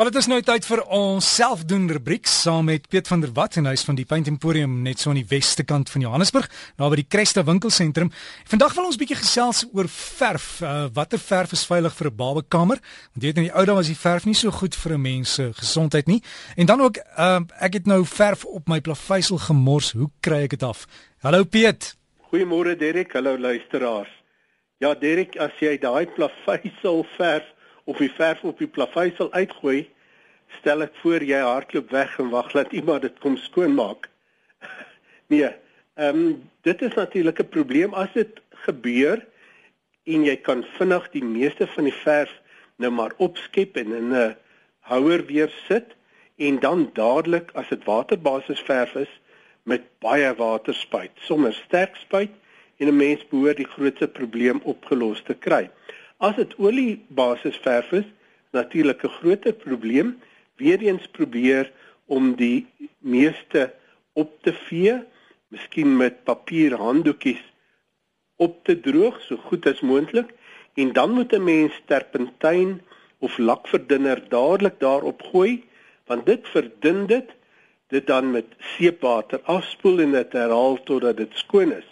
Maar dit is nou tyd vir ons selfdoen rubriek saam met Piet van der Walt en hy is van die Paint Emporium net so aan die weste kant van Johannesburg, naby die Cresta winkelsentrum. Vandag wil ons bietjie gesels oor verf. Uh, watter verf is veilig vir 'n babakamer? Want jy weet in die ou dae was die verf nie so goed vir 'n mens se gesondheid nie. En dan ook, uh, ek het nou verf op my plaveisel gemors. Hoe kry ek dit af? Hallo Piet. Goeiemôre Derek. Hallo luisteraars. Ja Derek, as jy daai plaveisel verf of die verf op die plaveisel uitgooi, stel ek voor jy hardloop weg en wag dat iemand dit kom skoonmaak. nee, ehm um, dit is natuurlik 'n probleem as dit gebeur en jy kan vinnig die meeste van die verf nou maar opskep en in 'n houer weer sit en dan dadelik as dit waterbasis verf is met baie water spuit, sommer sterk spuit en 'n mens behoort die grootste probleem opgelos te kry. As dit oliebasis verf is, natuurlik 'n groter probleem, weer eens probeer om die meeste op te vee, miskien met papier handdoekies op te droog so goed as moontlik en dan moet 'n mens terpentyn of lakverdunner dadelik daarop gooi want dit verdun dit dit dan met seepwater afspoel en dit herhaal totdat dit skoon is.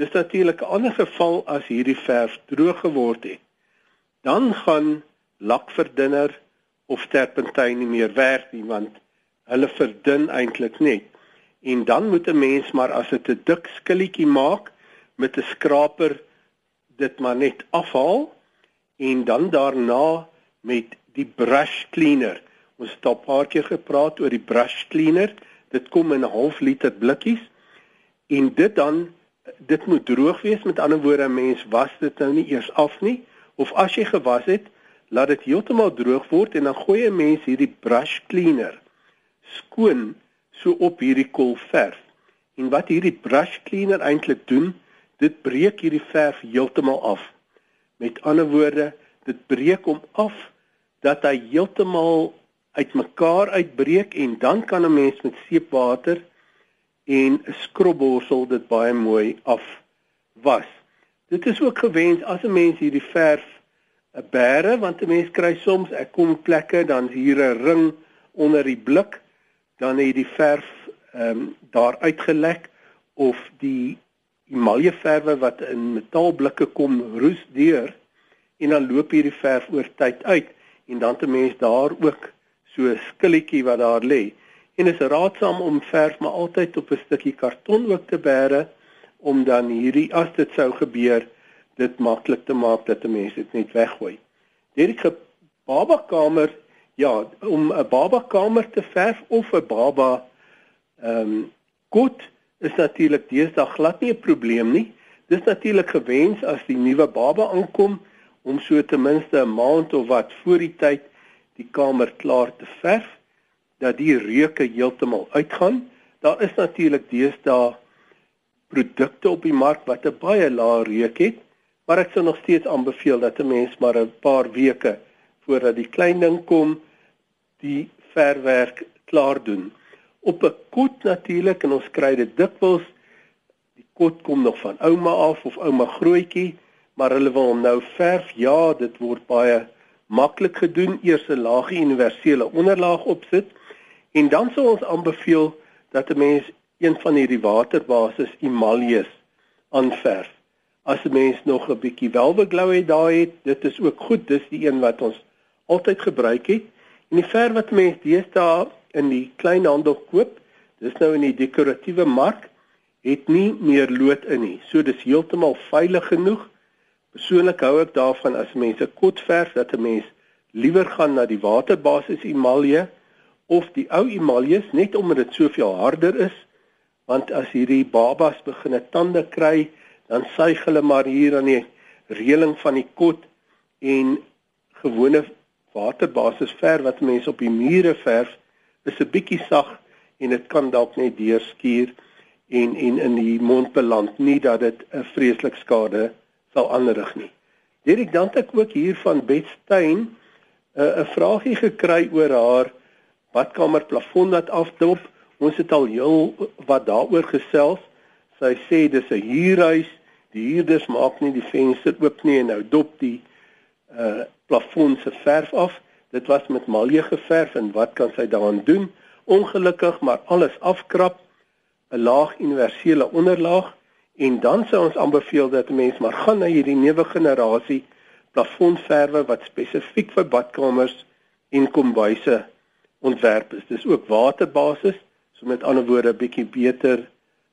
Dis natuurlik 'n ander geval as hierdie verf droog geword het. Dan gaan lakverdunner of terpentyn nie meer werk nie want hulle verdun eintlik net. En dan moet 'n mens maar as dit 'n dik skilletjie maak met 'n skraper dit maar net afhaal en dan daarna met die brush cleaner. Ons het al 'n paar keer gepraat oor die brush cleaner. Dit kom in 'n half liter blikkies en dit dan dit moet droog wees. Met ander woorde 'n mens was dit nou nie eers af nie. Of as jy gewas het laat dit heeltemal droog word en dan gooi 'n mens hierdie brush cleaner skoon so op hierdie kolverf en wat hierdie brush cleaner eintlik doen dit breek hierdie verf heeltemal af. Met ander woorde dit breek hom af dat hy heeltemal uitmekaar uitbreek en dan kan 'n mens met seepwater en 'n skrobborsel dit baie mooi af was. Dit is ook gewens as 'n mens hierdie verf 'n bære want 'n mens kry soms ek kom plekke dan hier 'n ring onder die blik dan het die verf ehm um, daar uitgelek of die emaljeverwe wat in metaalblikke kom roes deur en dan loop hierdie verf oor tyd uit en dan 'n mens daar ook so skilletjie wat daar lê en is raadsaam om verf maar altyd op 'n stukkie karton ook te bære om dan hierdie as dit sou gebeur dit maklik te maak dat 'n mens dit net weggooi. Hierdie baba kamer ja, om 'n baba kamer te verf of 'n baba ehm um, goed is natuurlik deesdae glad nie 'n probleem nie. Dis natuurlik gewens as die nuwe baba aankom om so ten minste 'n maand of wat voor die tyd die kamer klaar te verf dat die reuke heeltemal uitgaan. Daar is natuurlik deesdae produkte op die mark wat 'n baie lae reuk het, maar ek sou nog steeds aanbeveel dat 'n mens maar 'n paar weke voordat die klein ding kom, die verwerk klaar doen. Op 'n kot natuurlik en ons kry dit dikwels die kot kom nog van ouma af of ouma grootjie, maar hulle wil hom nou verf. Ja, dit word baie maklik gedoen. Eers 'n laagie universele onderlaag opsit En dan sou ons aanbeveel dat 'n mens een van hierdie waterbasis emaljes aanverf. As 'n mens nog 'n bietjie welbegloue het daai het, dit is ook goed. Dis die een wat ons altyd gebruik het. En die verf wat mense deesdae in die kleinhandel koop, dis nou in die dekoratiewe mark, het nie meer lood in nie. So dis heeltemal veilig genoeg. Persoonlik hou ek daarvan as mense kot verf dat 'n mens liewer gaan na die waterbasis emalje of die ou emaljes net omdat dit soveel harder is want as hierdie babas begine tande kry dan suig hulle maar hier aan die reëling van die kot en gewone waterbasis verf wat mense op die mure verf is 'n bietjie sag en dit kan dalk net deurskuur en en in die mond beland nie dat dit 'n vreeslik skade sal aanrig nie. Dirk dan het ek ook hier van Betstein 'n uh, 'n vragie gekry oor haar badkamer plafon wat afdop. Ons het al heel wat daaroor gesels. Sy sê dis 'n huurhuis. Die huurders maak nie die venster oop nie en nou dop die uh plafon se verf af. Dit was met malje geverf en wat kan sy daaraan doen? Ongelukkig maar alles afkrap, 'n laag universele onderlaag en dan sou ons aanbeveel dat 'n mens maar gaan na hierdie nuwe generasie plafondverwe wat spesifiek vir badkamers en kombuise ontwerp is. Dis ook waterbasis, so met ander woorde 'n bietjie beter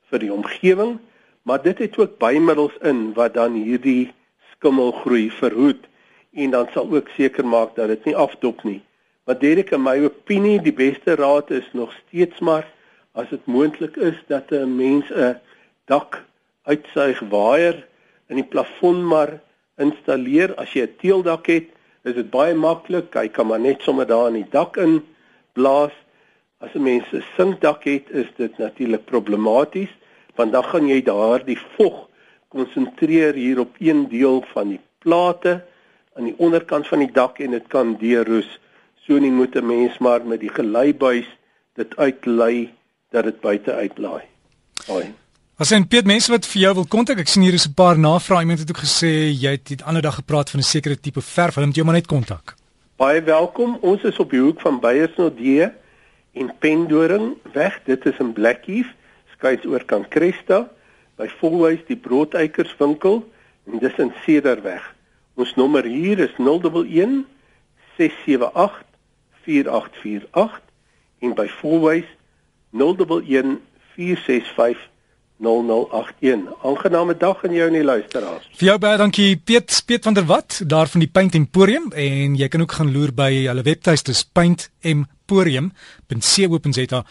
vir die omgewing, maar dit het ook bymiddels in wat dan hierdie skimmelgroei verhoed en dan sal ook seker maak dat dit nie afdop nie. Wat Derek in my opinie die beste raad is nog steeds maar as dit moontlik is dat 'n mens 'n dak uitsuig waier in die plafon maar installeer as jy 'n teeldak het, is dit baie maklik. Hy kan maar net sommer daar in die dak in blaas. As 'n mens 'n sinkdak het, is dit natuurlik problematies want dan gaan jy daardie vog konsentreer hier op een deel van die plate aan die onderkant van die dak en dit kan deurroes. So nie moet 'n mens maar met die geleibuis dit uitlei dat dit buite uitlaai. Hoi. As en Piet mense wat vir jou wil kontak, ek sien hier is 'n paar navrae. Iemand het ook gesê jy het die ander dag gepraat van 'n sekere tipe verf. Hulle moet jou maar net kontak. Baie welkom. Ons is op die hoek van Beyersnodie en Pendoring weg. Dit is in Blackheath, skuins oor kan Cresta by Volhuis die Broodeikers winkel en dis in Cederweg. Ons nommer hier is 011 678 4848 en by Volhuis 011 465 0081. Aangename dag aan jou en die luisteraars. Vir jou baie dankie Piet Piet van der Walt daar van die Paint Emporium en jy kan ook gaan loer by hulle webtuiste paintemporium.co.za